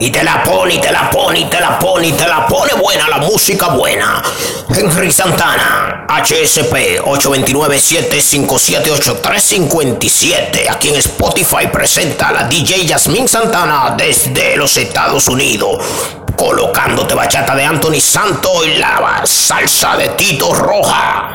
Y te la pone, y te la pone, y te la pone, y te la pone buena, la música buena. Henry Santana, HSP 829-757-8357. Aquí en Spotify presenta a la DJ Yasmín Santana desde los Estados Unidos. Colocándote bachata de Anthony Santo y la salsa de Tito Roja.